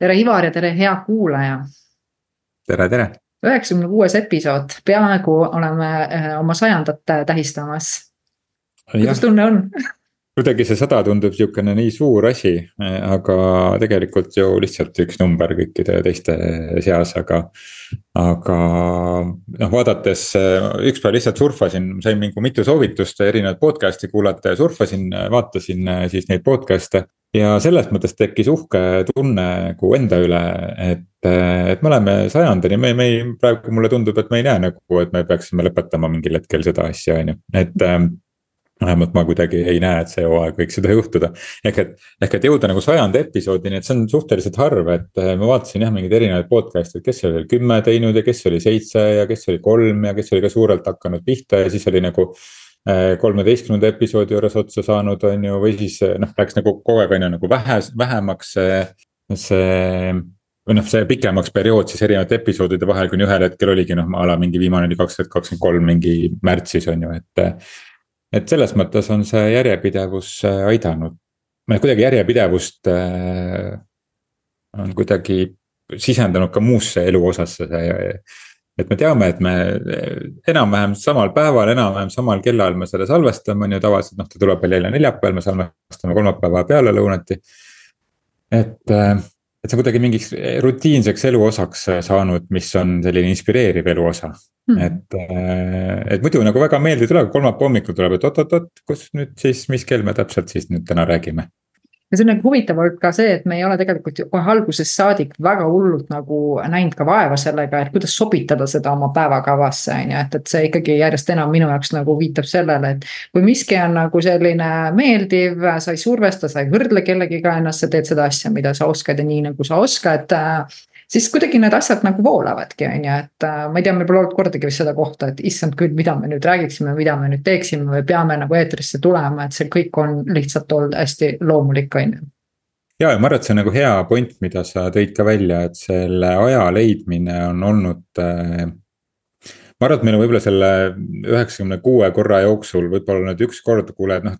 tere, Ivar ja tere, hea kuulaja. tere, tere. üheksakümne kuues episood, peaaegu oleme eh, oma sajandat tähistamas. kuidas tunne on kuidagi see sada tundub sihukene nii suur asi, aga tegelikult ju lihtsalt üks number kõikide teiste seas, aga. aga noh, vaadates üks päev lihtsalt surfasin, sain mingi mitu soovitust erinevaid podcast'e kuulata ja surfasin, vaatasin siis neid podcast'e. Ja selles mõttes tekkis uhke tunne nagu enda üle, et, et me oleme sajandani, me, me ei, praegu mulle tundub, et me ei näe nagu, et me peaksime lõpetama mingil hetkel seda asja, on ju, et vähemalt ma kuidagi ei näe, et see hooaeg võiks seda juhtuda. ehk et, ehk et jõuda nagu sajanda episoodini, et see on suhteliselt harv, et äh, ma vaatasin jah, mingeid erinevaid podcast'e, et kes oli kümme teinud ja kes oli seitse ja kes oli kolm ja kes oli ka suurelt hakanud pihta ja siis oli nagu kolmeteistkümnenda episoodi juures otsa saanud, on ju, või siis äh, noh, läks nagu kogu aeg on ju nagu vähe, vähemaks see, see või noh, see pikemaks periood siis erinevate episoodide vahel, kuni ühel hetkel oligi noh, a la mingi viimane oli kaks tuhat kakskümmend kolm mingi märtsis on ju, et et selles mõttes on see järjepidevus äh, aidanud, või kuidagi järjepidevust äh, on kuidagi sisendanud ka muusse elu osasse see. Et me teame, et me enam-vähem samal päeval, enam-vähem samal kellal me selle salvestame, on ju tavaliselt noh, ta tuleb veel jälle neljapäeval, me salvestame kolmapäeva pealelõunati. et äh, et see on kuidagi mingiks rutiinseks elu osaks saanud, mis on selline inspireeriv elu osa mm.. et, äh, et muidu nagu väga meeldiv tuleb, kolmapäeva hommikul tuleb, et oot-oot-oot, kus nüüd siis, mis kell me täpselt siis nüüd täna räägime ja see on nagu huvitav olnud ka see, et me ei ole tegelikult kohe algusest saadik väga hullult nagu näinud ka vaeva sellega, et kuidas sobitada seda oma päevakavasse, on ju, et, et see ikkagi järjest enam minu jaoks nagu viitab sellele, et. kui miski on nagu selline meeldiv, sa ei survesta, sa ei võrdle kellegiga ennast, sa teed seda asja, mida sa oskad ja nii nagu sa oskad siis kuidagi need asjad nagu voolavadki, on ju, et äh, ma ei tea, meil pole olnud kordagi vist seda kohta, et issand küll, mida me nüüd räägiksime, mida me nüüd teeksime või peame nagu eetrisse tulema, et see kõik on lihtsalt olnud hästi loomulik, on ju. Ja, ja ma arvan, et see on nagu hea point, mida sa tõid ka välja, et selle aja leidmine on olnud äh, ma arvan, et meil on võib-olla selle üheksakümne kuue korra jooksul võib-olla nüüd üks kord, kuule, et noh,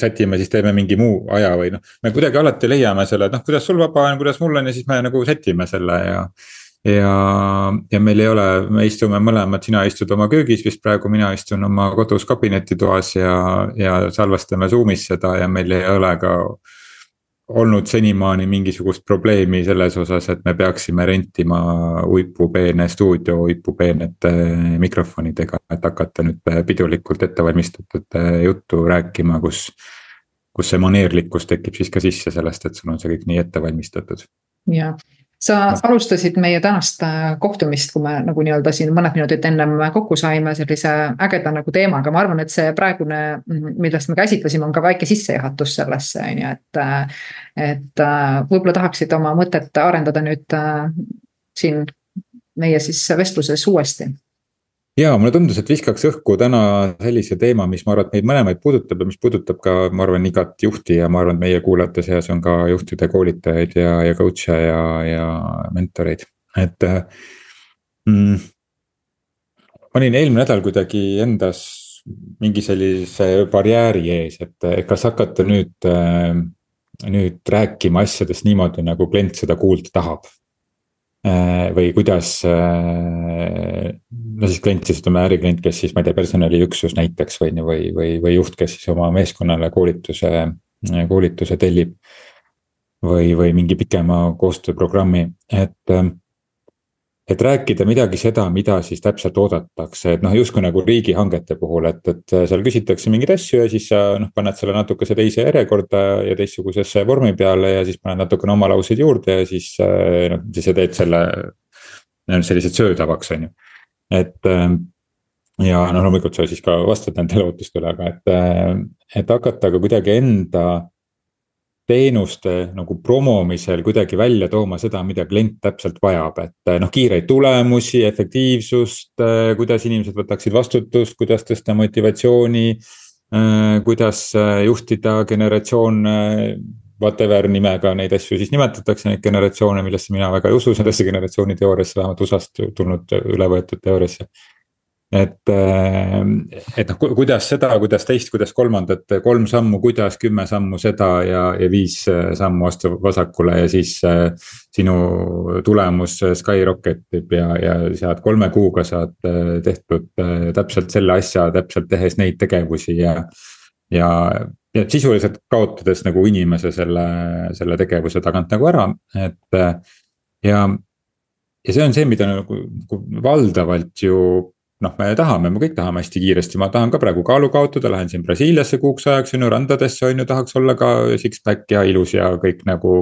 sätime, siis teeme mingi muu aja või noh. me kuidagi alati leiame selle, et noh, kuidas sul vaba on, kuidas mul on ja siis me nagu sätime selle ja. ja, ja meil ei ole, me istume mõlemad, sina istud oma köögis vist praegu, mina istun oma kodus kabinetitoas ja, ja salvestame Zoom'is seda ja meil ei ole ka olnud senimaani mingisugust probleemi selles osas, et me peaksime rentima uipupeene stuudio uipupeenete mikrofonidega, et hakata nüüd pidulikult ettevalmistatud juttu rääkima, kus. kus see maneerlikkus tekib siis ka sisse sellest, et sul on see kõik nii ette valmistatud. jah, sa alustasid meie tänast äh, kohtumist, kui me nagu nii-öelda siin mõned minutid ennem kokku saime sellise ägeda nagu teemaga, ma arvan, et see praegune, millest me käsitlesime, on ka väike sissejuhatus sellesse, on ju, et. et äh, võib-olla tahaksid oma mõtet arendada nüüd äh, siin meie siis vestluses uuesti ja mulle tundus, et viskaks õhku täna sellise teema, mis ma arvan, et meid mõlemaid puudutab ja mis puudutab ka, ma arvan, igat juhti ja ma arvan, et meie kuulajate seas on ka juhtide koolitajaid ja, ja coach'e ja, ja mentoreid, et mm,. ma olin eelmine nädal kuidagi endas mingi sellise barjääri ees, et kas hakata nüüd nüüd rääkima asjadest niimoodi, nagu klient seda kuulda tahab. Äh, või kuidas, äh, no siis klient siis ütleme äriklient, kes siis ma ei tea, personaliüksus näiteks või, või, või, või juht, kes siis oma meeskonnale koolituse, koolituse tellib. või, või mingi pikema koostööprogrammi, et et rääkida midagi seda, mida siis täpselt oodatakse, et noh, justkui nagu riigihangete puhul, et, et seal küsitakse mingeid asju ja siis sa noh, paned selle natukese teise järjekorda ja teistsugusesse vormi peale ja siis paned natukene oma lauseid juurde ja siis noh, siis sa teed selle. sellised söödavaks, on ju, et ja noh, loomulikult sa siis ka vastad nendele ootustele, aga et, et hakata ka kuidagi enda teenuste nagu promomisel kuidagi välja tooma seda, mida klient täpselt vajab, et noh, kiireid tulemusi, efektiivsust, äh, kuidas inimesed võtaksid vastutust, kuidas tõsta motivatsiooni. Äh, kuidas äh, juhtida generatsioon, whatever nimega neid asju siis nimetatakse, neid generatsioone, millesse mina väga ei usu, sellesse generatsiooni teooriasse, vähemalt USA-st tulnud üle võetud teooriasse et, et noh, kuidas seda, kuidas teist, kuidas kolmandat, kolm sammu, kuidas kümme sammu seda ja, ja viis sammu vastu vasakule ja siis äh,. sinu tulemus skyrocket ib ja, ja saad kolme kuuga saad tehtud äh, täpselt selle asja, täpselt tehes neid tegevusi ja. ja, ja sisuliselt kaotades nagu inimese selle, selle tegevuse tagant nagu ära, et ja ja see on see, mida nagu, nagu valdavalt ju noh, me tahame, me kõik tahame hästi kiiresti, ma tahan ka praegu kaalu kaotada, lähen siin Brasiiliasse kuuks ajaks on ju, randadesse on ju, tahaks olla ka six-pack ja ilus ja kõik nagu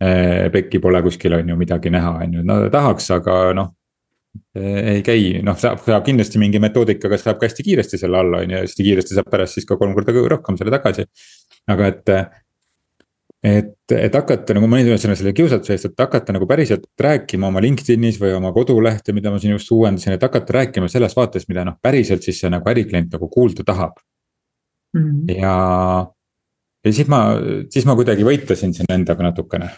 eh,. pekki pole kuskil on ju midagi näha, on ju, no tahaks, aga noh. Ei käi, noh saab, saab kindlasti mingi metoodikaga saab ka hästi kiiresti selle alla on ju, hästi kiiresti saab pärast siis ka kolm korda rohkem selle tagasi. aga et et, et hakata nagu ma nüüd selle, selle kiusatuse eest, et hakata nagu päriselt rääkima oma LinkedInis või oma kodulehte, mida ma siin just uuendasin, et hakata rääkima selles vaates, mida noh, päriselt siis see nagu äriklient nagu kuulda tahab mm. -hmm. ja, ja siis ma, siis ma kuidagi võitlesin siin endaga natukene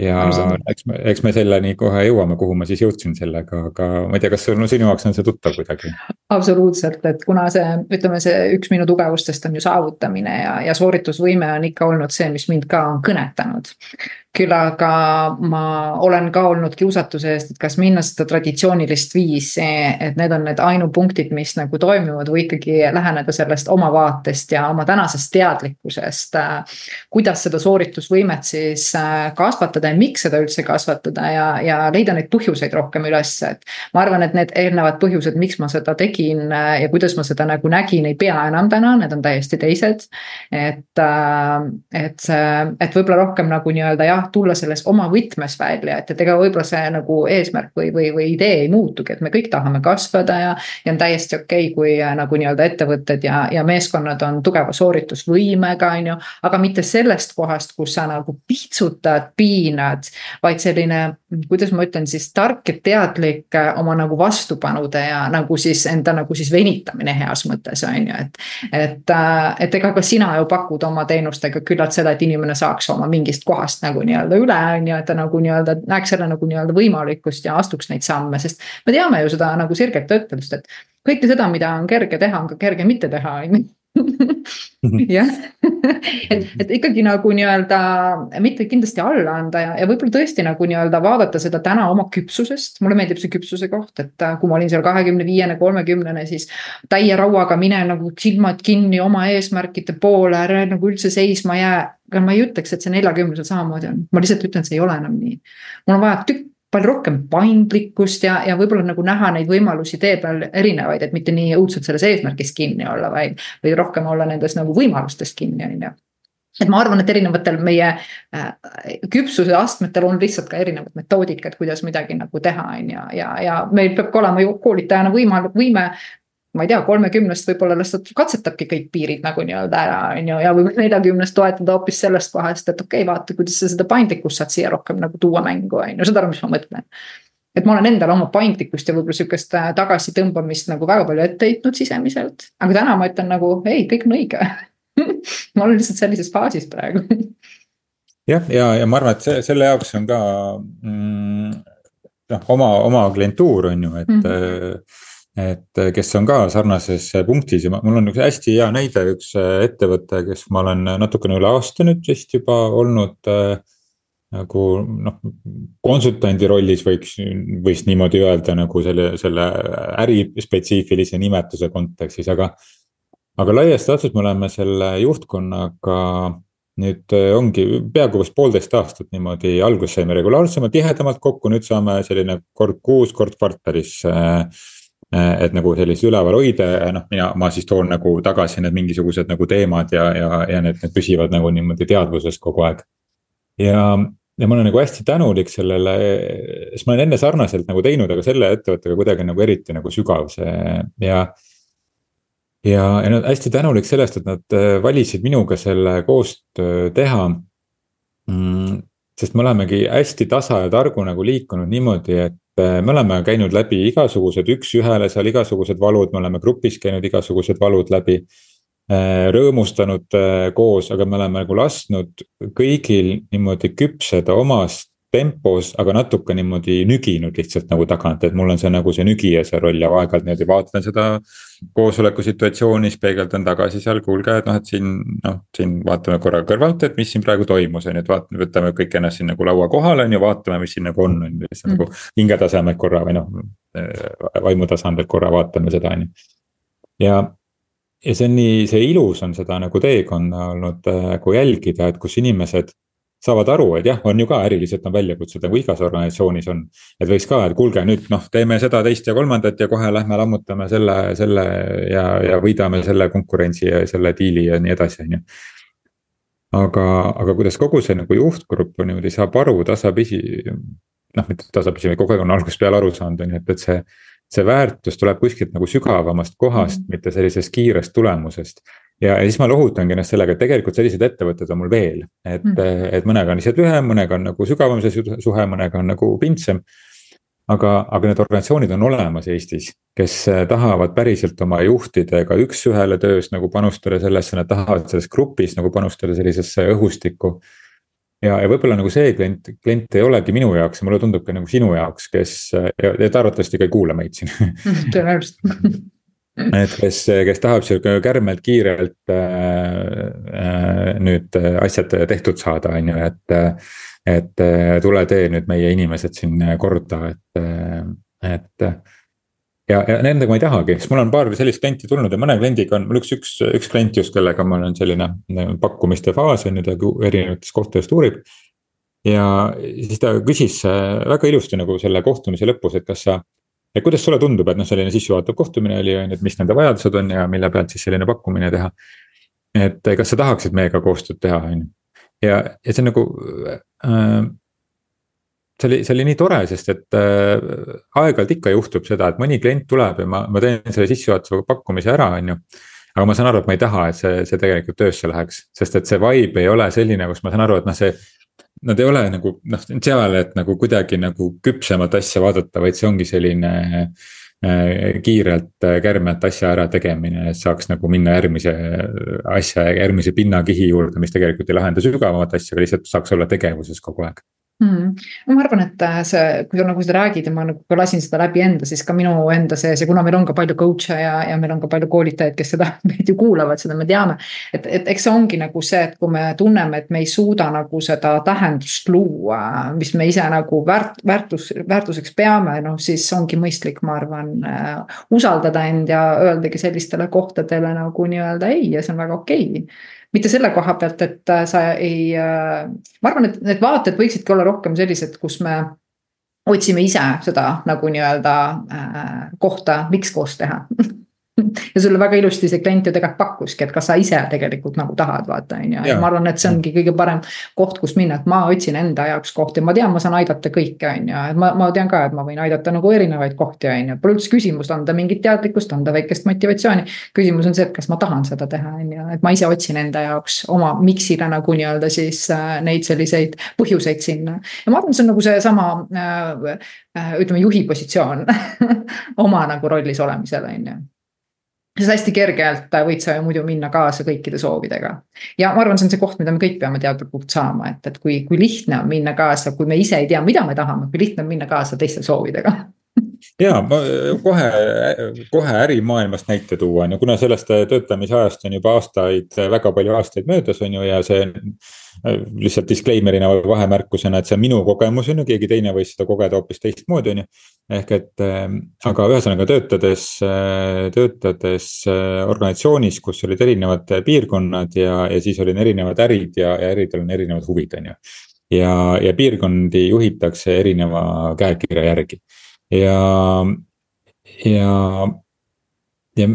ja eks me, eks me selleni kohe jõuame, kuhu ma siis jõudsin sellega, aga ma ei tea, kas no sinu jaoks on see tuttav kuidagi? absoluutselt, et kuna see, ütleme, see üks minu tugevustest on ju saavutamine ja, ja sooritusvõime on ikka olnud see, mis mind ka on kõnetanud küll aga ma olen ka olnud kiusatuse eest, et kas minna seda traditsioonilist viisi, et need on need ainupunktid, mis nagu toimivad või ikkagi läheneda sellest oma vaatest ja oma tänasest teadlikkusest. kuidas seda sooritusvõimet siis äh, kasvatada ja miks seda üldse kasvatada ja, ja leida neid põhjuseid rohkem üles, et. ma arvan, et need eelnevad põhjused, miks ma seda tegin äh, ja kuidas ma seda nagu nägin, ei pea enam täna, need on täiesti teised. et, äh, et see, et võib-olla rohkem nagu nii-öelda jah tulla selles oma võtmes välja, et, et ega võib-olla see nagu eesmärk või, või, või idee ei muutugi, et me kõik tahame kasvada ja. ja on täiesti okei okay,, kui äh, nagu nii-öelda ettevõtted ja, ja meeskonnad on tugeva sooritusvõimega, on ju. aga mitte sellest kohast, kus sa nagu piitsutad, piinad, vaid selline, kuidas ma ütlen siis tark ja teadlik äh, oma nagu vastupanude ja nagu siis enda nagu siis venitamine heas mõttes on ju, et. et, äh, et ega ka sina ju pakud oma teenustega küllalt seda, et inimene saaks oma mingist kohast nagu nii-öelda üle, on ju, et ta nagu nii-öelda näeks selle nagu nii-öelda võimalikkust ja astuks neid samme, sest. me teame ju seda nagu sirget ütlust, et kõike seda, mida on kerge teha, on ka kerge mitte teha, on ju jah, et, et ikkagi nagu nii-öelda mitte kindlasti alla anda ja, ja võib-olla tõesti nagu nii-öelda vaadata seda täna oma küpsusest. mulle meeldib see küpsuse koht, et äh, kui ma olin seal kahekümne viiene, kolmekümnene, siis täie rauaga mine nagu silmad kinni oma eesmärkide poole, ära nagu üldse seisma jää. aga ma ei ütleks, et see neljakümnesel samamoodi on, ma lihtsalt ütlen, see ei ole enam nii. mul on vaja tükk palju rohkem paindlikkust ja, ja võib-olla nagu näha neid võimalusi tee peal erinevaid, et mitte nii õudselt selles eesmärgis kinni olla, vaid. või rohkem olla nendes nagu võimalustest kinni, on ju et ma arvan, et erinevatel meie äh, küpsuse astmetel on lihtsalt ka erinevad metoodikad, kuidas midagi nagu teha, on ju, ja, ja meil peab ka olema ju koolitajana võima, võime ma ei tea, kolmekümnest võib-olla lihtsalt katsetabki kõik piirid nagu nii-öelda ära, on ju, ja võib-olla neljakümnest toetada hoopis sellest vahest, et okei okay,, vaata, kuidas sa seda paindlikkust saad siia rohkem nagu tuua mängu, on ju, saad aru, mis ma mõtlen. et ma olen endale oma paindlikkust ja võib-olla sihukest äh, tagasitõmbamist nagu väga palju ette heitnud sisemiselt, aga täna ma ütlen nagu ei, kõik on õige ma olen lihtsalt sellises faasis praegu jah, ja, ja ma arvan, et see, selle jaoks on ka mm, noh, oma, oma klientuur on ju, et mm. -hmm et äh, kes on ka sarnases äh, punktis ja mul on üks hästi hea näide, üks äh, ettevõte, kes ma olen natukene üle aasta nüüd vist juba olnud äh,. nagu noh, konsultandi rollis võiks, võiks niimoodi öelda nagu selle, selle ärispetsiifilise nimetuse kontekstis, aga. aga laias laastus me oleme selle juhtkonnaga nüüd ongi peaaegu vist poolteist aastat niimoodi, alguses saime regulaarsemalt, tihedamalt kokku, nüüd saame selline kord kuus, kord kvartalis Äh, et nagu sellist üleval hoida ja noh, mina, ma siis toon nagu tagasi need mingisugused nagu teemad ja, ja, ja need, need püsivad nagu niimoodi teadvuses kogu aeg. ja, ja ma olen nagu hästi tänulik sellele, sest ma olen enne sarnaselt nagu teinud, aga selle ettevõttega kuidagi nagu eriti nagu sügav see ja. ja, ja nad hästi tänulik sellest, et nad äh, valisid minuga selle koostöö teha mm, sest me olemegi hästi tasa ja targu nagu liikunud niimoodi, et Äh, me oleme käinud läbi igasugused üks-ühele seal igasugused valud, me oleme grupis käinud igasugused valud läbi. Äh, rõõmustanud äh, koos, aga me oleme nagu lasknud kõigil niimoodi küpseda omast tempos, aga natuke niimoodi nüginud lihtsalt nagu tagant, et mul on see nagu see nügija see roll ja aeg-ajalt niimoodi vaatan seda. koosoleku situatsioonis peegeldan tagasi seal, kuulge, et noh, et siin noh, siin vaatame korra kõrvalt, et mis siin praegu toimus, on ju, et vaatame, võtame kõik ennast siin nagu laua kohale on ju, vaatame, mis siin nagu on, on ju, siis mm. nagu hingetasemelt korra või noh. vaimutasandil korra vaatame seda, on ju. ja ja see on nii, see ilus on seda nagu teekonna olnud nagu jälgida, et kus inimesed saavad aru, et jah, on ju ka äriliselt on väljakutsed nagu igas organisatsioonis on. et võiks ka, et kuulge nüüd noh, teeme seda, teist ja kolmandat ja kohe lähme lammutame selle, selle ja, ja võidame selle konkurentsi ja selle diili ja nii edasi, on ju. aga, aga kuidas kogu see nagu juhtgrupp niimoodi saab aru tasapisi, noh, mitte tasapisi, vaid kogu aeg on algusest peale aru saanud, on ju, et, et see see väärtus tuleb kuskilt nagu sügavamast kohast mm, -hmm. mitte sellisest kiirest tulemusest. ja, ja siis ma lohutangi ennast sellega, et tegelikult selliseid ettevõtteid on mul veel, et mm, -hmm. et mõnega on lihtsalt lühem, mõnega on nagu sügavam see suhe, mõnega on nagu pindsem. aga, aga need organisatsioonid on olemas Eestis, kes tahavad päriselt oma juhtidega üks-ühele töös nagu panustada sellesse, nad tahavad selles grupis nagu panustada sellisesse õhustikku ja, ja võib-olla nagu see klient, klient ei olegi minu jaoks ja mulle tundub ka nagu sinu jaoks, kes ja, ja ta arvatavasti ka ei kuula meid siin tõenäoliselt et kes, kes tahab sihuke kärmelt kiirelt äh, äh, nüüd asjad tehtud saada, on ju, et. et tule tee nüüd meie inimesed siin korda, et, et ja, ja nendega ma ei tahagi, sest mul on paar sellist klienti tulnud ja mõne kliendiga on mul üks, üks, üks klient just, kellega mul on selline pakkumiste faas on ju, ta erinevates kohtades uurib. ja siis ta küsis äh, väga ilusti nagu selle kohtumise lõpus, et kas sa. et kuidas sulle tundub, et noh, selline sissejuhatav kohtumine oli on ju, et mis nende vajadused on ja mille pealt siis selline pakkumine teha. et kas sa tahaksid meiega koostööd teha, on ju. ja, ja see on nagu äh, see oli, see oli nii tore, sest et äh, aeg-ajalt ikka juhtub seda, et mõni klient tuleb ja ma, ma teen selle sissejuhatava pakkumise ära, on ju. aga ma saan aru, et ma ei taha, et see, see tegelikult töösse läheks, sest et see vibe ei ole selline, kus ma saan aru, et noh, see. Nad ei ole nagu noh, seal, et nagu kuidagi nagu küpsemat asja vaadata, vaid see ongi selline äh, kiirelt äh, kärmelt asja ära tegemine, et saaks nagu minna järgmise asja, järgmise pinnakihi juurde, mis tegelikult ei lahenda sügavamat asja, aga lihtsalt saaks olla tegevuses kogu aeg mm.. ma arvan, et äh, see, kui nagu sa räägid ja ma nagu ka lasin seda läbi enda, siis ka minu enda sees ja kuna meil on ka palju coach'e ja, ja meil on ka palju koolitajaid, kes seda meid ju kuulavad, seda me teame. et, et eks see ongi nagu see, et kui me tunneme, et me ei suuda nagu seda tähendust luua, mis me ise nagu väärt, väärtus, väärtuseks peame, noh siis ongi mõistlik, ma arvan äh,. usaldada end ja öeldagi sellistele kohtadele nagu nii-öelda ei ja see on väga okei okay mitte selle koha pealt, et äh, sa ei, äh, ma arvan, et need vaated võiksidki olla rohkem sellised, kus me otsime ise seda nagu nii-öelda äh, kohta, miks koos teha ja sulle väga ilusti see klient ju tegelikult pakkuski, et kas sa ise tegelikult nagu tahad, vaata on ju, ja ma arvan, et see ongi kõige parem koht, kus minna, et ma otsin enda jaoks kohti, ma tean, ma saan aidata kõike, on ju, et ma, ma tean ka, et ma võin aidata nagu erinevaid kohti, on ju, pole üldse küsimust, anda mingit teadlikkust, anda väikest motivatsiooni. küsimus on see, et kas ma tahan seda teha, on ju, et ma ise otsin enda jaoks oma miks'ile nagu nii-öelda siis äh, neid selliseid põhjuseid sinna. ja ma arvan, see on nagu seesama äh, äh, ütleme juhi positsioon oma nagu rollis olemisel, on ju sest hästi kergelt võid sa ju muidu minna kaasa kõikide soovidega. ja ma arvan, see on see koht, mida me kõik peame teadlikult saama, et, et kui, kui lihtne on minna kaasa, kui me ise ei tea, mida me tahame, kui lihtne on minna kaasa teiste soovidega ja ma kohe, kohe ärimaailmast näite tuua on ju, kuna sellest töötamise ajast on juba aastaid, väga palju aastaid möödas, on ju, ja see lihtsalt disclaimer'ina või vahemärkusena, et see on minu kogemus, on ju, keegi teine võis seda kogeda hoopis teistmoodi, on ju. ehk et, ähm, aga ühesõnaga töötades, töötades äh, organisatsioonis, kus olid erinevad piirkonnad ja, ja siis olid erinevad ärid ja, ja äridel on erinevad huvid, on ju. ja, ja piirkondi juhitakse erineva käekirja järgi ja, ja, ja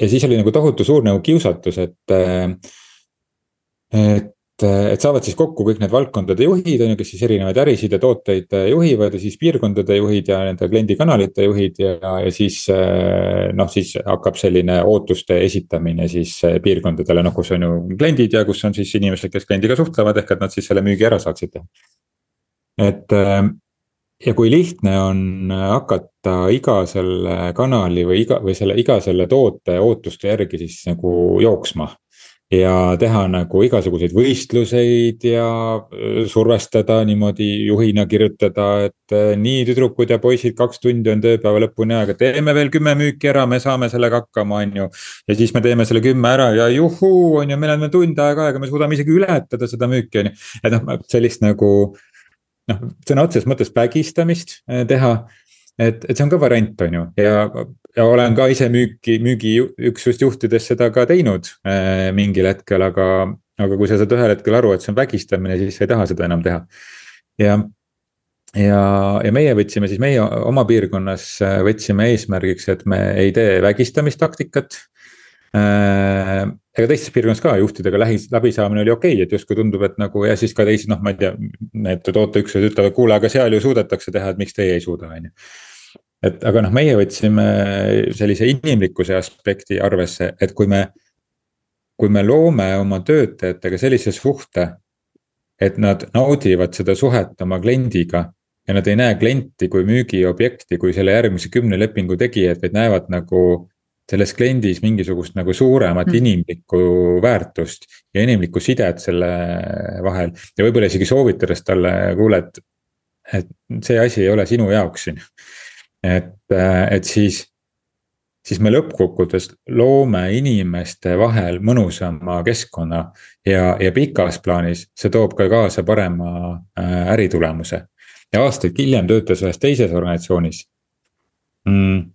ja siis oli nagu tohutu suur nagu kiusatus, et äh, et, et saavad siis kokku kõik need valdkondade juhid, on ju, kes siis erinevaid ärisid ja tooteid juhivad ja siis piirkondade juhid ja nende kliendikanalite juhid ja, ja siis. Noh, siis hakkab selline ootuste esitamine siis piirkondadele, noh, kus on ju kliendid ja kus on siis inimesed, kes kliendiga suhtlevad, ehk et nad siis selle müügi ära saaksid teha. et ja kui lihtne on hakata iga selle kanali või iga või selle iga selle toote ootuste järgi siis nagu jooksma ja teha nagu igasuguseid võistluseid ja äh, survestada niimoodi juhina kirjutada, et äh, nii tüdrukud ja poisid, kaks tundi on tööpäeva lõpuni aega, teeme veel kümme müüki ära, me saame sellega hakkama, on ju. ja siis me teeme selle kümme ära ja juhuu, on ju, meil on veel tund aega aega, me suudame isegi ületada seda müüki, on ju. et noh, sellist nagu noh, sõna otseses mõttes vägistamist äh, teha et, et see on ka variant, on ju, ja, ja olen ka ise müüki, müügiüksust juhtides seda ka teinud äh, mingil hetkel, aga. aga kui sa saad ühel hetkel aru, et see on vägistamine, siis sa ei taha seda enam teha. ja, ja, ja meie võtsime siis meie oma piirkonnas äh, võtsime eesmärgiks, et me ei tee vägistamistaktikat äh, ega teistes piirkondades ka juhtidega lähi, läbisaamine oli okei okay,, et justkui tundub, et nagu ja siis ka teised, noh, ma ei tea, need tooteüksused ütlevad, kuule, aga seal ju suudetakse teha, et miks teie ei suuda, on ju. Et aga noh, meie võtsime sellise inimlikkuse aspekti arvesse, et kui me, kui me loome oma töötajatega sellise suhte, et nad naudivad seda suhet oma kliendiga ja nad ei näe klienti kui müügiobjekti, kui selle järgmise kümne lepingu tegijat, vaid näevad nagu selles kliendis mingisugust nagu suuremat mm. inimlikku väärtust ja inimlikku sidet selle vahel. ja võib-olla isegi soovitades talle, kuule, et, et see asi ei ole sinu jaoks, ju et, äh, et siis, siis me lõppkokkuvõttes loome inimeste vahel mõnusama keskkonna. ja, ja pikas plaanis see toob ka kaasa parema äh, äritulemuse. ja aastaid hiljem töötas ühes teises organisatsioonis mm,.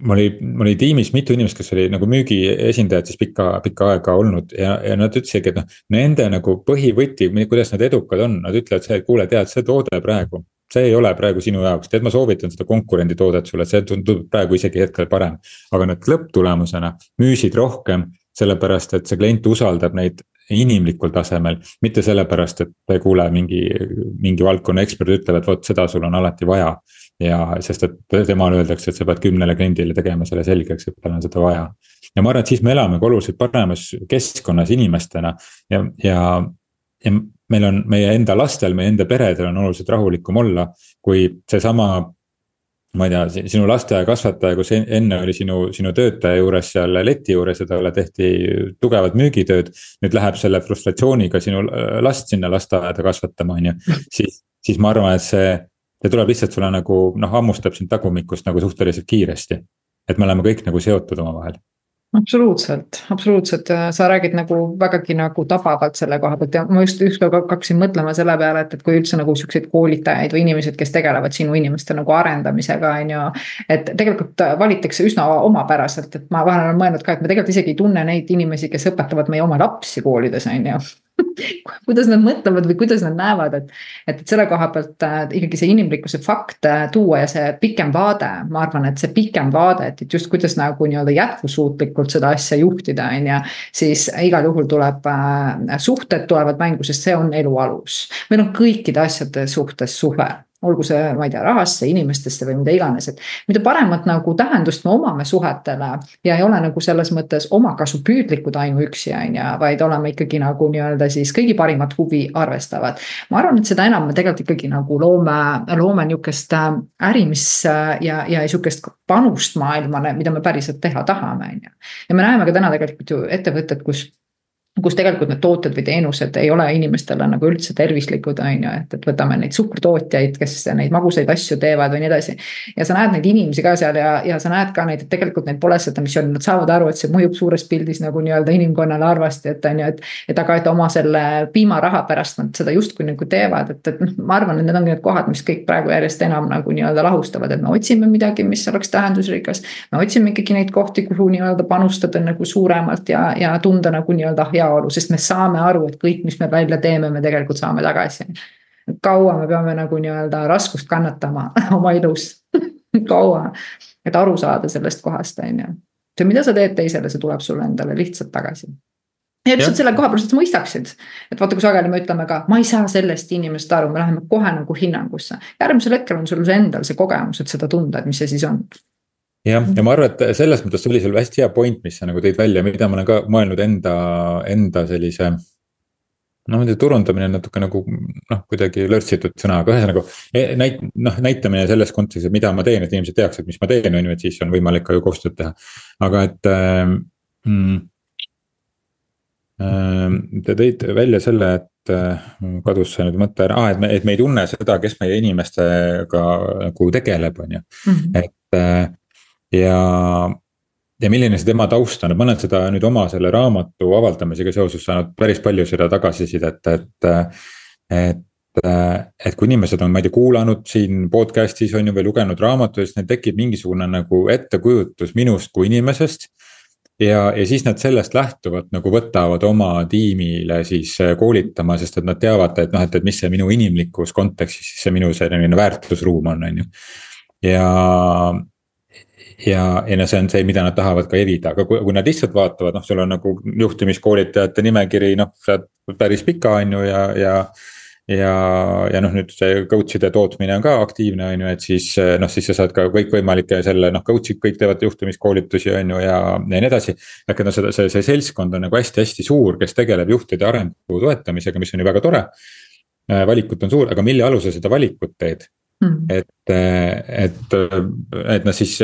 Mul oli, mul oli tiimis mitu inimest, kes oli nagu müügiesindajad siis pikka, pikka aega olnud ja, ja nad ütlesidki, et noh. Nende nagu põhivõti, kuidas nad edukad on, nad ütlevad see, et kuule, tead, see toode praegu see ei ole praegu sinu jaoks, tead, ma soovitan seda konkurendi toodet sulle, see tundub praegu isegi hetkel parem. aga nad lõpptulemusena müüsid rohkem, sellepärast et see klient usaldab neid inimlikul tasemel. mitte sellepärast, et kuule, mingi, mingi valdkonna ekspert ütleb, et vot seda sul on alati vaja. ja sest, et temale öeldakse, et sa pead kümnele kliendile tegema selle selgeks, et tal on seda vaja. ja ma arvan, et siis me elame ka oluliselt paremas keskkonnas inimestena ja, ja ja meil on meie enda lastel, meie enda peredel on oluliselt rahulikum olla, kui seesama. Ma ei tea, sinu lasteaiakasvataja, kus enne oli sinu, sinu töötaja juures seal leti juures ja talle tehti tugevat müügitööd. nüüd läheb selle frustratsiooniga sinu last sinna lasteaeda kasvatama, on ju, siis, siis ma arvan, et see. see tuleb lihtsalt sulle nagu noh, hammustab sind tagumikust nagu suhteliselt kiiresti. et me oleme kõik nagu seotud omavahel absoluutselt, absoluutselt, sa räägid nagu vägagi nagu tabavalt selle koha pealt. Ja ma just ükskord hakkasin mõtlema selle peale, et, et kui üldse nagu siukseid koolitajaid või inimesed, kes tegelevad sinu inimeste nagu arendamisega, on ju. et tegelikult valitakse üsna omapäraselt, et ma vahel olen mõelnud ka, et me tegelikult isegi ei tunne neid inimesi, kes õpetavad meie oma lapsi koolides, on ju kuidas nad mõtlevad või kuidas nad näevad, et. et, et selle koha pealt äh, ikkagi see inimlikkuse fakt äh, tuua ja see pikem vaade, ma arvan, et see pikem vaade, et, et just kuidas nagu nii-öelda jätkusuutlikult seda asja juhtida, on ju. siis igal juhul tuleb äh,, suhted tulevad mängu, sest see on elu alus. meil on kõikide asjade suhtes suhe olgu see, ma ei tea, rahasse, inimestesse või mida iganes, et mida paremat nagu tähendust me omame suhetele ja ei ole nagu selles mõttes omakasupüüdlikud ainuüksi, on ju, vaid oleme ikkagi nagu nii-öelda siis kõigi parimat huvi arvestavad. ma arvan, et seda enam me tegelikult ikkagi nagu loome, loome äh, äri, mis äh, ja, ja sihukest panust maailmale, mida me päriselt teha tahame, on ju. ja me näeme ka täna tegelikult ju ettevõtted, kus kus tegelikult need tooted või teenused ei ole inimestele nagu üldse tervislikud, on ju, et, et võtame neid suhkrutootjaid, kes neid magusaid asju teevad või nii edasi. ja sa näed neid inimesi ka seal ja, ja sa näed ka neid, et tegelikult neil pole seda missiooni, nad saavad aru, et see mõjub suures pildis nagu nii-öelda inimkonnale halvasti, et on ju, et. et aga, et oma selle piimaraha pärast nad seda justkui nagu teevad, et, et noh, ma arvan, et need ongi need kohad, mis kõik praegu järjest enam nagu nii-öelda lahustavad, et me otsime midagi, mis oleks tähendusrikas. me otsime ikkagi neid kohti, kuhu nii-öelda panustada nagu suuremalt ja, ja tunda nagu nii-öelda heaolu, sest me saame aru, et kõik, mis me välja teeme, me tegelikult saame tagasi. kaua me peame nagu nii-öelda raskust kannatama oma elus kaua, et aru saada sellest kohast, on ju. see, mida sa teed teisele, see tuleb sulle endale lihtsalt tagasi ja lihtsalt selle koha pealt, et sa mõistaksid, et vaata, kui sageli me ütleme ka, ma ei saa sellest inimesest aru, me läheme kohe nagu hinnangusse. järgmisel hetkel on sul endal see kogemus, et seda tunda, et mis see siis on jah, ja ma arvan, et selles mõttes oli sul hästi hea point, mis sa nagu tõid välja, mida ma olen ka mõelnud enda, enda sellise. noh, nende turundamine on natuke nagu noh, kuidagi lörtsitud sõna, aga ühesõnaga e, näit-, noh näitamine selles kontekstis, et mida ma teen, et inimesed teaksid, mis ma teen, on ju, et siis on võimalik ka ju koostööd teha. aga et ähm, mm, Te tõite välja selle, et kadus see nüüd mõte ära, aa, et me, et me ei tunne seda, kes meie inimestega nagu tegeleb, on ju, mhm. et. Ja, ja milline see tema taust on, et ma olen seda nüüd oma selle raamatu avaldamisega seoses saanud päris palju seda tagasisidet, et. et et kui inimesed on, ma ei tea, kuulanud siin podcast'is on ju või lugenud raamatutest, neil tekib mingisugune nagu ettekujutus minust kui inimesest ja, ja siis nad sellest lähtuvalt nagu võtavad oma tiimile siis koolitama, sest et nad teavad, et noh, et, et mis see minu inimlikus kontekstis siis see minu selline väärtusruum on, on ju. ja, ja, ja no see on see, mida nad tahavad ka evida, aga kui, kui nad lihtsalt vaatavad, noh, sul on nagu juhtimiskoolitajate nimekiri, noh, sealt päris pika, on ju, ja, ja ja, ja noh, nüüd see coach'ide tootmine on ka aktiivne, on ju, et siis noh, siis sa saad ka kõikvõimalikke selle noh, coach'id kõik teevad juhtimiskoolitusi, on ju, ja, ja nii edasi. ehk et noh, seda, see, see seltskond on nagu hästi-hästi suur, kes tegeleb juhtide arengu toetamisega, mis on ju väga tore. valikut on suur, aga mille alusel seda valikut teed? Mm. et, et, et noh, siis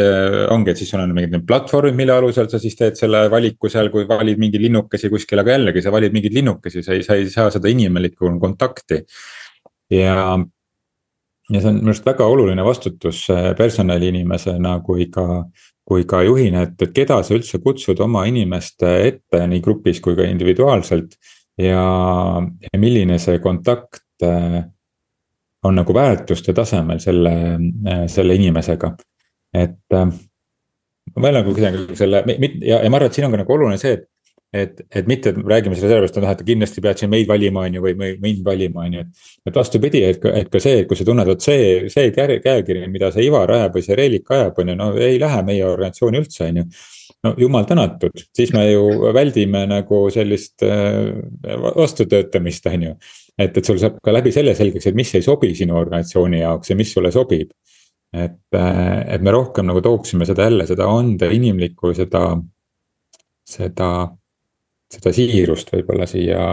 ongi, et siis sul on mingid platvormid, mille alusel sa siis teed selle valiku seal, kui valid mingeid linnukesi kuskil, aga jällegi sa valid mingeid linnukesi, sa ei, sa ei saa seda inimlikku kontakti. ja, ja see on minu arust väga oluline vastutus personaliinimesena kui ka, kui ka juhina, et, et keda sa üldse kutsud oma inimeste ette nii grupis kui ka individuaalselt. ja, ja milline see kontakt on nagu väärtuste tasemel selle, selle inimesega, et. Äh, ma veel nagu küsin selle ja, ja ma arvan, et siin on ka nagu oluline see, et et, et mitte, et räägime selle sellepärast, et noh, et kindlasti pead siin meid valima, on ju, või mind valima, on ju. et vastupidi, et, et ka see, et kui sa tunned, vot see, see käekiri, mida see Ivar ajab või see Reelik ajab, on ju, no ei lähe meie organisatsiooni üldse, on ju. no jumal tänatud, siis me ju väldime nagu sellist äh, vastutöötamist, on ju et, et sul saab ka läbi selle selgeks, et mis ei sobi sinu organisatsiooni jaoks ja mis sulle sobib. et, äh, et me rohkem nagu tooksime seda jälle, seda anda inimlikku, seda, seda, seda siirust võib-olla siia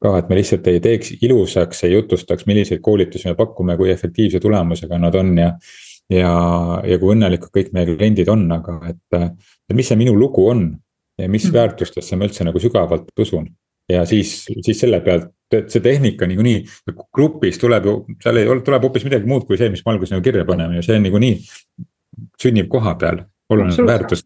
ka, et me lihtsalt ei teeks ilusaks, ei jutustaks, milliseid koolitusi me pakume, kui efektiivse tulemusega nad on ja. ja, ja kui õnnelikud kõik meie kliendid on, aga et, et mis see minu lugu on ja mis mm. väärtustesse ma üldse nagu sügavalt usun ja siis, siis selle pealt, see tehnika niikuinii grupis tuleb ju, seal ei ole, tuleb hoopis midagi muud kui see, mis me alguses nagu kirja paneme ja see niikuinii sünnib koha peal. oluline väärtus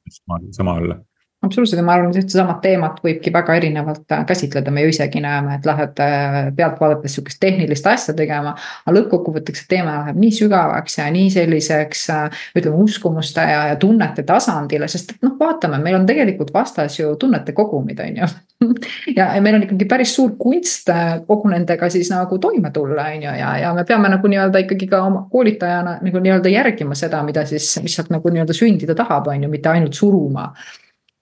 sama olla absoluutselt ja ma arvan, et ühte samat teemat võibki väga erinevalt äh, käsitleda, me ju isegi näeme, et lähed äh, pealt vaadates sihukest tehnilist asja tegema. aga lõppkokkuvõtteks see teema läheb nii sügavaks ja nii selliseks äh, ütleme uskumuste ja, ja tunnete tasandile, sest et noh, vaatame, meil on tegelikult vastas ju tunnete kogumid, on ju. ja, ja meil on ikkagi päris suur kunst kogu nendega siis nagu toime tulla, on ju, ja, ja me peame nagu nii-öelda ikkagi ka oma koolitajana nagu nii-öelda järgima seda, mida siis, mis sealt nagu nii-öelda sündida tahab, on ju, mitte ainult suruma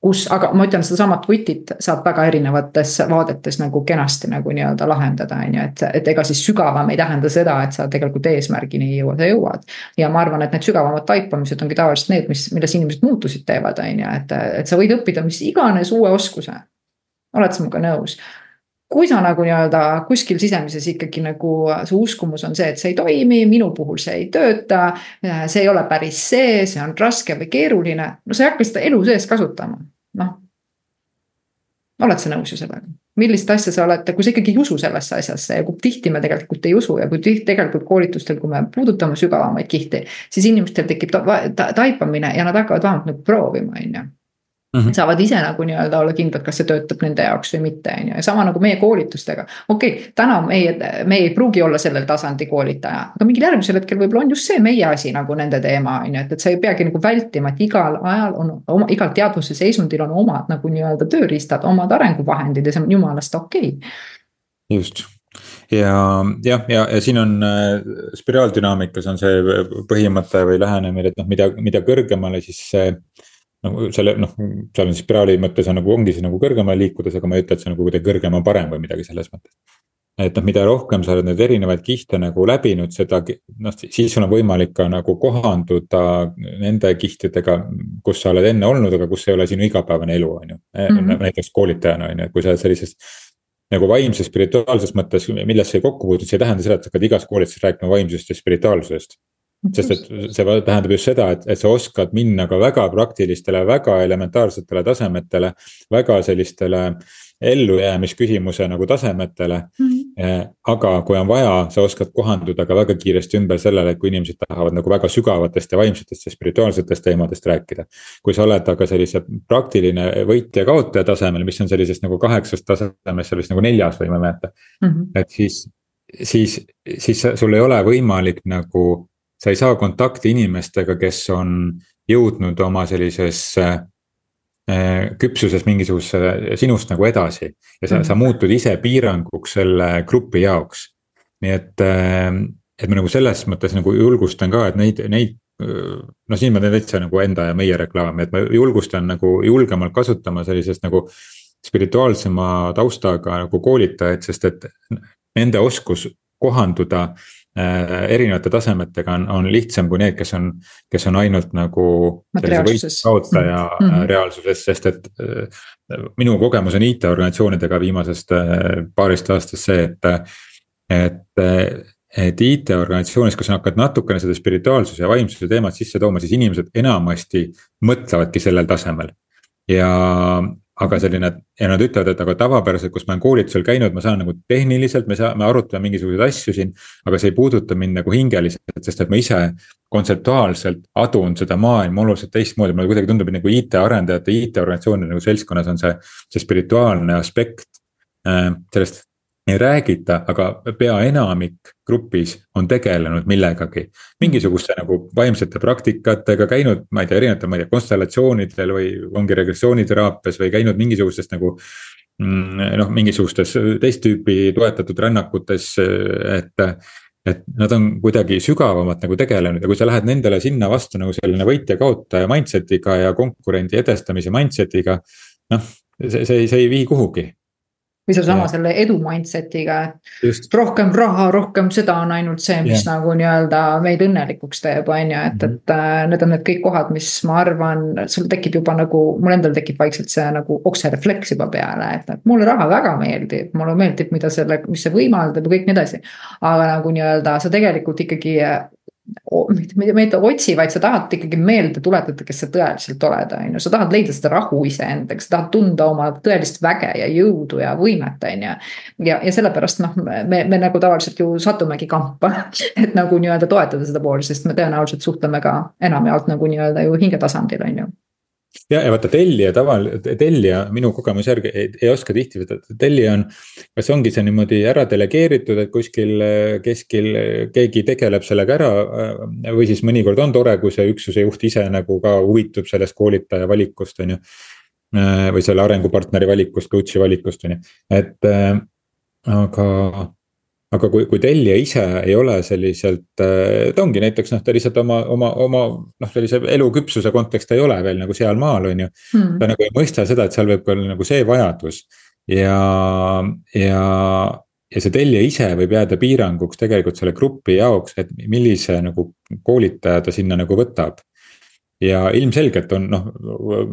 kus, aga ma ütlen, sedasamat vutit saab väga erinevates vaadetes nagu kenasti nagu nii-öelda lahendada, on ju, et, et ega siis sügavam ei tähenda seda, et sa tegelikult eesmärgini ei jõua, sa jõuad. ja ma arvan, et need sügavamad taipamised ongi tavaliselt need, mis, milles inimesed muutusid teevad, on ju, et, et sa võid õppida mis iganes uue oskuse. oled sa minuga nõus? Kui sa nagu nii-öelda kuskil sisemises ikkagi nagu su uskumus on see, et see ei toimi, minu puhul see ei tööta. see ei ole päris see, see on raske või keeruline, no sa ei hakka seda elu sees kasutama, noh. oled sa nõus ju sellega? millist asja sa oled, kui sa ikkagi ei usu sellesse asjasse ja kui tihti me tegelikult ei usu ja kui tihti tegelikult koolitustel, kui me puudutame sügavamaid kihti. siis inimestel tekib ta, ta, taipamine ja nad hakkavad vähemalt nagu proovima, on ju Mm -hmm. saavad ise nagu nii-öelda olla kindlad, kas see töötab nende jaoks või mitte, on ju, ja sama nagu meie koolitustega. okei okay,, täna meie, me ei pruugi olla sellel tasandi koolitaja, aga mingil järgmisel hetkel võib-olla on just see meie asi nagu nende teema, on ju, et, et sa ei peagi nagu vältima, et igal ajal on oma, igal teadvuse seisundil on omad nagu nii-öelda tööriistad, omad arenguvahendid ja see on jumalast okei okay.. just ja jah, ja, ja siin on äh, spiraaldünaamikas on see põhimõte või lähenemine, et noh, mida, mida kõrgemale siis see no selle noh, seal on spiraali mõttes on nagu ongi see nagu kõrgemale liikudes, aga ma ei ütle, et see nagu kuidagi kõrgem on parem või midagi selles mõttes. et noh, mida rohkem sa oled neid erinevaid kihte nagu läbinud, seda noh, siis sul on võimalik ka nagu kohanduda nende kihtidega, kus sa oled enne olnud, aga kus ei ole sinu igapäevane elu, on ju. Mm -hmm.. näiteks koolitajana on ju, et kui sa oled sellises nagu vaimses spirituaalses mõttes, millest sa ei kokku puutud, see ei tähenda seda, et sa hakkad igas koolituses rääkima vaimsusest ja spirituaalsusest sest et see tähendab just seda, et, et sa oskad minna ka väga praktilistele, väga elementaarsetele tasemetele, väga sellistele ellujäämisküsimuse nagu tasemetele mm. -hmm. aga kui on vaja, sa oskad kohanduda ka väga kiiresti ümber sellele, et kui inimesed tahavad nagu väga sügavatest ja vaimsetest ja spirituaalsetest teemadest rääkida. kui sa oled aga sellise praktiline võitja-kaotaja tasemel, mis on sellisest nagu kaheksast tasemest, sellest nagu neljas võime mõelda mm. -hmm. et siis, siis, siis sul ei ole võimalik nagu, sa ei saa kontakti inimestega, kes on jõudnud oma sellisesse Äh, küpsuses mingisuguse sinust nagu edasi ja sa mm, sa muutud ise piiranguks selle grupi jaoks. nii et, äh, et ma nagu selles mõttes nagu julgustan ka, et neid, neid noh, siin ma teen täitsa nagu enda ja meie reklaami, et ma julgustan nagu julgemalt kasutama sellisest nagu spirituaalsema taustaga nagu koolitajaid, sest et nende oskus kohanduda erinevate tasemetega on, on lihtsam kui need, kes on, kes on ainult nagu. kaotaja mm -hmm. reaalsuses, sest et äh, minu kogemus on IT-organisatsioonidega viimasest paarist aastast see, et, et et IT-organisatsioonis, kus sa hakkad natukene seda spirituaalsuse ja vaimsuse teemat sisse tooma, siis inimesed enamasti mõtlevadki sellel tasemel. ja, aga selline ja nad ütlevad, et aga tavapäraselt, kus ma olen koolitusel käinud, ma saan nagu tehniliselt, me saame, me arutame mingisuguseid asju siin. aga see ei puuduta mind nagu hingeliselt, sest et ma ise kontseptuaalselt adun seda maailma oluliselt teistmoodi, mulle kuidagi tundub, et nagu IT-arendajate, IT-organisatsioonide nagu seltskonnas on see, see spirituaalne aspekt äh, sellest ei räägita, aga pea enamik grupis on tegelenud millegagi. mingisuguste nagu vaimsete praktikatega käinud, ma ei tea, erinevatel, ma ei tea, konstellatsioonidel või ongi regressiooniteraapias või käinud mingisugustes nagu. Mm, noh, mingisugustes teist tüüpi toetatud rännakutes, et et nad on kuidagi sügavamalt nagu tegelenud ja kui sa lähed nendele sinna vastu nagu selline võitja-kaotaja mindset'iga ja konkurendi edestamise mindset'iga. noh, see, see, see ei vii kuhugi või seesama selle edu mindset'iga, et rohkem raha, rohkem seda on ainult see, mis ja. nagu nii-öelda meid õnnelikuks teeb, on ju, et, et mhm. äh, need on need kõik kohad, mis ma arvan, sul tekib juba nagu, mul endal tekib vaikselt see nagu okserefleks juba peale, et, et mulle raha väga meeldib, mulle meeldib, mida selle, mis see võimaldab ja kõik nii edasi. aga nagu nii-öelda sa tegelikult ikkagi mitte, mitte otsi, vaid sa tahad ikkagi meelde tuletada, kes sa tõeliselt oled, on ju, sa tahad leida seda rahu iseendaga, sa tahad tunda oma tõelist väge ja jõudu ja võimet, on ju. ja, ja sellepärast noh, me, me nagu tavaliselt ju satumegi kampa, et nagu nii-öelda toetada seda poolt, sest me tõenäoliselt suhtleme ka enamjaolt nagu nii-öelda ju hingetasandil, on ju ja, ja vaata tellija taval, tellija minu kogemuse järgi ei, ei oska tihti, tellija on. kas ongi see niimoodi ära delegeeritud, et kuskil keskil keegi tegeleb sellega ära. või siis mõnikord on tore, kui see üksuse juht ise nagu ka huvitub sellest koolitaja valikust, on ju. või selle arengupartneri valikust, coach'i valikust, on ju, et aga aga kui, kui tellija ise ei ole selliselt, äh, ta ongi näiteks noh, ta lihtsalt oma, oma, oma noh, sellise eluküpsuse kontekst ei ole veel nagu sealmaal, on ju. Hmm.. ta nagu ei mõista seda, et seal võib ka olla nagu see vajadus. Ja, ja, ja see tellija ise võib jääda piiranguks tegelikult selle grupi jaoks, et millise nagu koolitaja ta sinna nagu võtab ja ilmselgelt on noh,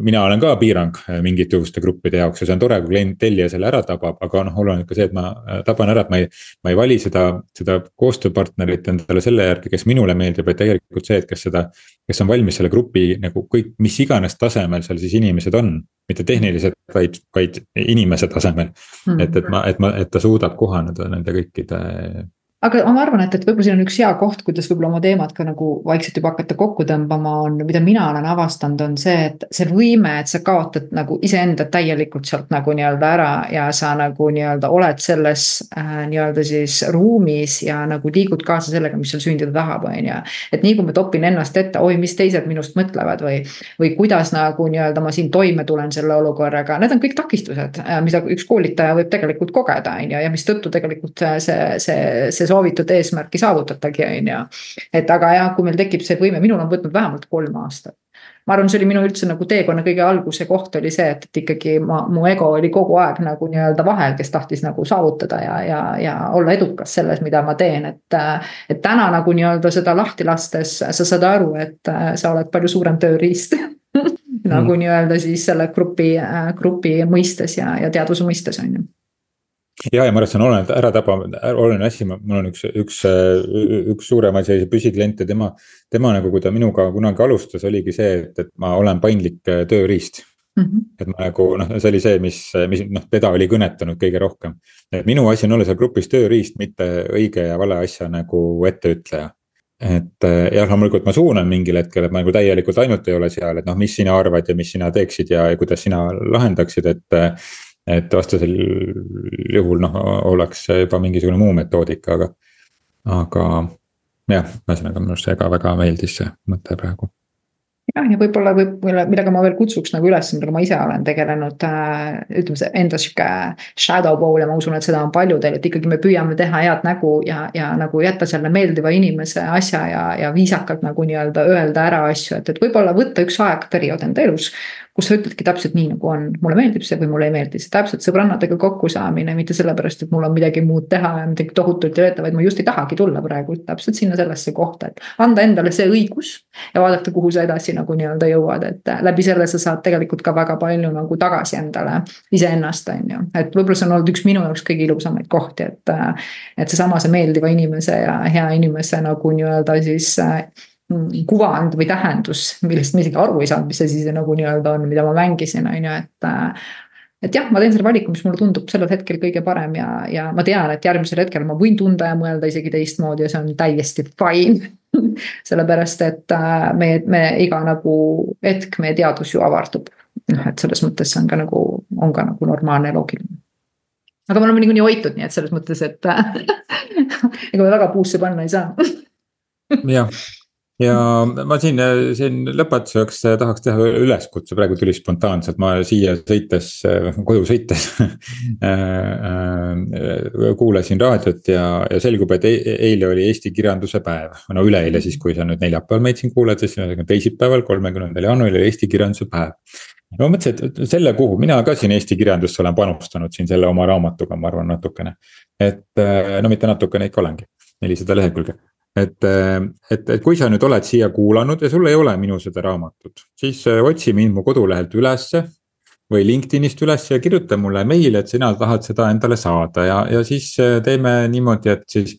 mina olen ka piirang mingisuguste gruppide jaoks ja see on tore, kui klient, tellija selle ära tabab, aga noh, oluline on ka see, et ma äh, taban ära, et ma ei. ma ei vali seda, seda koostööpartnerit endale selle järgi, kes minule meeldib, vaid tegelikult see, et kes seda. kes on valmis selle grupi nagu kõik, mis iganes tasemel seal siis inimesed on, mitte tehnilised, vaid, vaid inimese tasemel mm.. et, et ma, et ma, et ta suudab kohaneda nende kõikide aga ma arvan, et, et võib-olla siin on üks hea koht, kuidas võib-olla oma teemat ka nagu vaikselt juba hakata kokku tõmbama, on, mida mina olen avastanud, on see, et see võime, et sa kaotad nagu iseenda täielikult sealt nagu nii-öelda ära ja sa nagu nii-öelda oled selles äh, nii-öelda siis ruumis ja nagu liigud kaasa sellega, mis sul sündida tahab, on ju. et nii kui ma topin ennast ette, oi, mis teised minust mõtlevad või, või kuidas nagu nii-öelda ma siin toime tulen selle olukorraga, need on kõik takistused, äh, mida üks koolitaja võib tegelikult kogeda, on ju, ja mistõttu tegelikult see, see, see see soovitud eesmärki saavutatagi, on ju. et aga jah, kui meil tekib see võime, minul on võtnud vähemalt kolm aastat ma arvan, see oli minu üldse nagu teekonna kõige alguse koht oli see, et, et ikkagi ma, mu ego oli kogu aeg nagu nii-öelda vahel, kes tahtis nagu saavutada ja, ja, ja olla edukas selles, mida ma teen, et. et täna nagu nii-öelda seda lahti lastes sa saad aru, et sa oled palju suurem tööriist nagu mm. nii-öelda siis selle grupi, grupi mõistes ja, ja teadvuse mõistes on ju ja, ja ma arvan, et see on oluline ära taba, oluline asi, mul on üks, üks, üks suuremaid selliseid püsikliente, tema. tema nagu, kui ta minuga kunagi alustas, oligi see, et, et ma olen paindlik tööriist mm. -hmm. et ma nagu noh, see oli see, mis, mis noh, teda oli kõnetanud kõige rohkem. et minu asi on olla seal grupis tööriist, mitte õige ja vale asja nagu etteütleja et jah, loomulikult ma suunan mingil hetkel, et ma nagu täielikult ainult ei ole seal, et noh, mis sina arvad ja mis sina teeksid ja, ja kuidas sina lahendaksid, et et vastasel juhul noh, oleks juba mingisugune muu metoodika, aga, aga jah, ühesõnaga minu arust see ka väga meeldis see mõte praegu jah, ja võib-olla võib, millega ma veel kutsuks nagu üles, millega ma ise olen tegelenud äh,. ütleme see enda sihuke shadow bowl ja ma usun, et seda on paljudel, et ikkagi me püüame teha head nägu ja, ja nagu jätta selle meeldiva inimese asja ja, ja viisakalt nagu nii-öelda öelda ära asju, et, et võib-olla võtta üks aeg, periood enda elus kus sa ütledki täpselt nii, nagu on, mulle meeldib see või mulle ei meeldi see, täpselt sõbrannadega kokkusaamine, mitte sellepärast, et mul on midagi muud teha ja midagi tohutult ei veeta, vaid ma just ei tahagi tulla praegu täpselt sinna sellesse kohta, et. anda endale see õigus ja vaadata, kuhu sa edasi nagu nii-öelda jõuad, et läbi selle sa saad tegelikult ka väga palju nagu tagasi endale. iseennast, on ju, et võib-olla see on olnud üks minu jaoks kõige ilusamaid kohti, et. et seesama, see meeldiva inimese ja hea inimese nagu nii-öelda siis kuvand või tähendus, millest ma isegi aru ei saanud, mis asi see nagu nii-öelda on, mida ma mängisin, on ju, et. et jah, ma teen selle valiku, mis mulle tundub sellel hetkel kõige parem ja, ja ma tean, et järgmisel hetkel ma võin tunda ja mõelda isegi teistmoodi ja see on täiesti fine sellepärast, et äh, meie, me iga nagu hetk meie teadvus ju avardub. noh, et selles mõttes see on ka nagu, on ka nagu normaalne ja loogiline aga me oleme niikuinii hoitud, nii et selles mõttes, et ega me väga puusse panna ei saa jah, ja ma siin, siin lõpetuseks tahaks teha üleskutse, praegu tuli spontaanselt, ma siia sõites, koju sõites kuulasin raadiot ja, ja selgub, et eile oli Eesti kirjanduse päev. no üleeile siis, kui sa nüüd neljapäeval meid siin kuulad, siis teisipäeval, kolmekümnendal jaanuaril oli Eesti kirjanduse päev ma mõtlesin, et selle kuhu mina ka siin Eesti kirjandusse olen panustanud siin selle oma raamatuga, ma arvan natukene. et no mitte natukene, ikka olengi, nelisada lehekülge et, et, et kui sa nüüd oled siia kuulanud ja sul ei ole minu seda raamatut, siis äh, otsi mind mu kodulehelt ülesse. või LinkedInist üles ja kirjuta mulle meili, et sina tahad seda endale saada ja, ja siis äh, teeme niimoodi, et siis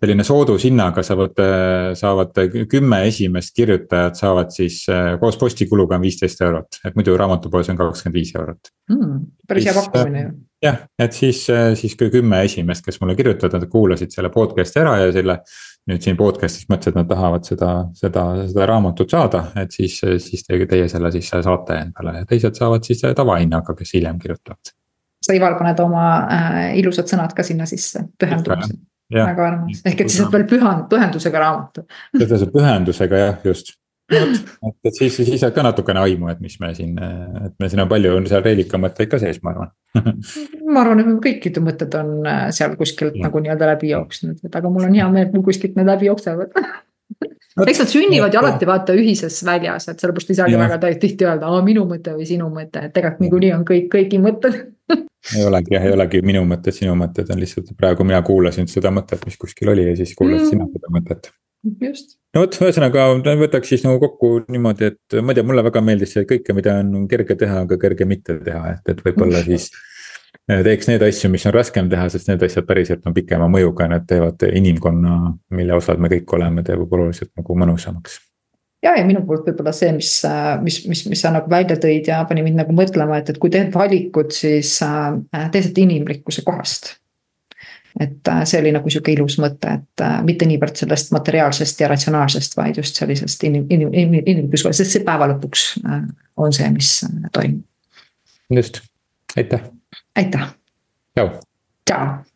selline soodushinnaga saavad, äh, saavad kümme esimest kirjutajat saavad siis koos postikuluga on viisteist eurot, et muidu raamatupoes on kakskümmend viis eurot mm,. päris hea pakkumine ju. jah, et siis, siis kui kümme esimest, kes mulle kirjutavad, nad kuulasid selle podcast'i ära ja selle nüüd siin podcast'is mõtlesid, et nad tahavad seda, seda, seda raamatut saada, et siis, siis teie, teie selle siis saate endale ja teised saavad siis tavahinnaga, kes hiljem kirjutavad. sa Ivar paned oma äh, ilusad sõnad ka sinna sisse, pühendumise. väga armas, ehk et siis on veel pühand-, pühendusega raamat. pühendusega jah, just et, siis, siis saad ka natukene aimu, et mis me siin, et me siin on palju on seal reelika mõtteid ka sees, ma arvan ma arvan, et kõikide mõtted on äh, seal kuskilt ja. nagu nii-öelda läbi jooksnud, et aga mul on hea meel, et mul kuskilt need läbi jooksevad eks nad sünnivad ju alati vaata ühises väljas, et sellepärast ei saagi ja. väga tihti öelda, minu mõte või sinu mõte, et tegelikult niikuinii on kõik kõigi mõtted ei olegi jah, ei olegi minu mõtted, sinu mõtted on lihtsalt praegu mina kuulasin seda mõtet, mis kuskil oli ja siis kuulasid mm. sina seda mõtet just. no vot, ühesõnaga võtaks siis nagu kokku niimoodi, et ma ei tea, mulle väga meeldis see kõike, mida on kerge teha, aga kerge mitte teha, et, et võib-olla siis. Äh, teeks need asju, mis on raskem teha, sest need asjad päriselt on pikema mõjuga, need teevad inimkonna, mille osad me kõik oleme, teeb oluliselt nagu mõnusamaks ja, ja minu poolt võib-olla see, mis, mis, mis, mis sa nagu välja tõid ja pani mind nagu mõtlema, et, et kui teed valikud, siis äh, tee seda inimlikkuse kohast et äh, see oli nagu sihuke ilus mõte, et äh, mitte niivõrd sellest materiaalsest ja ratsionaalsest, vaid just sellisest inim-, inim-, inim-, inimlikkusest, sest see päeva lõpuks äh, on see, mis toimub. just, aitäh. aitäh. tšau. tšau.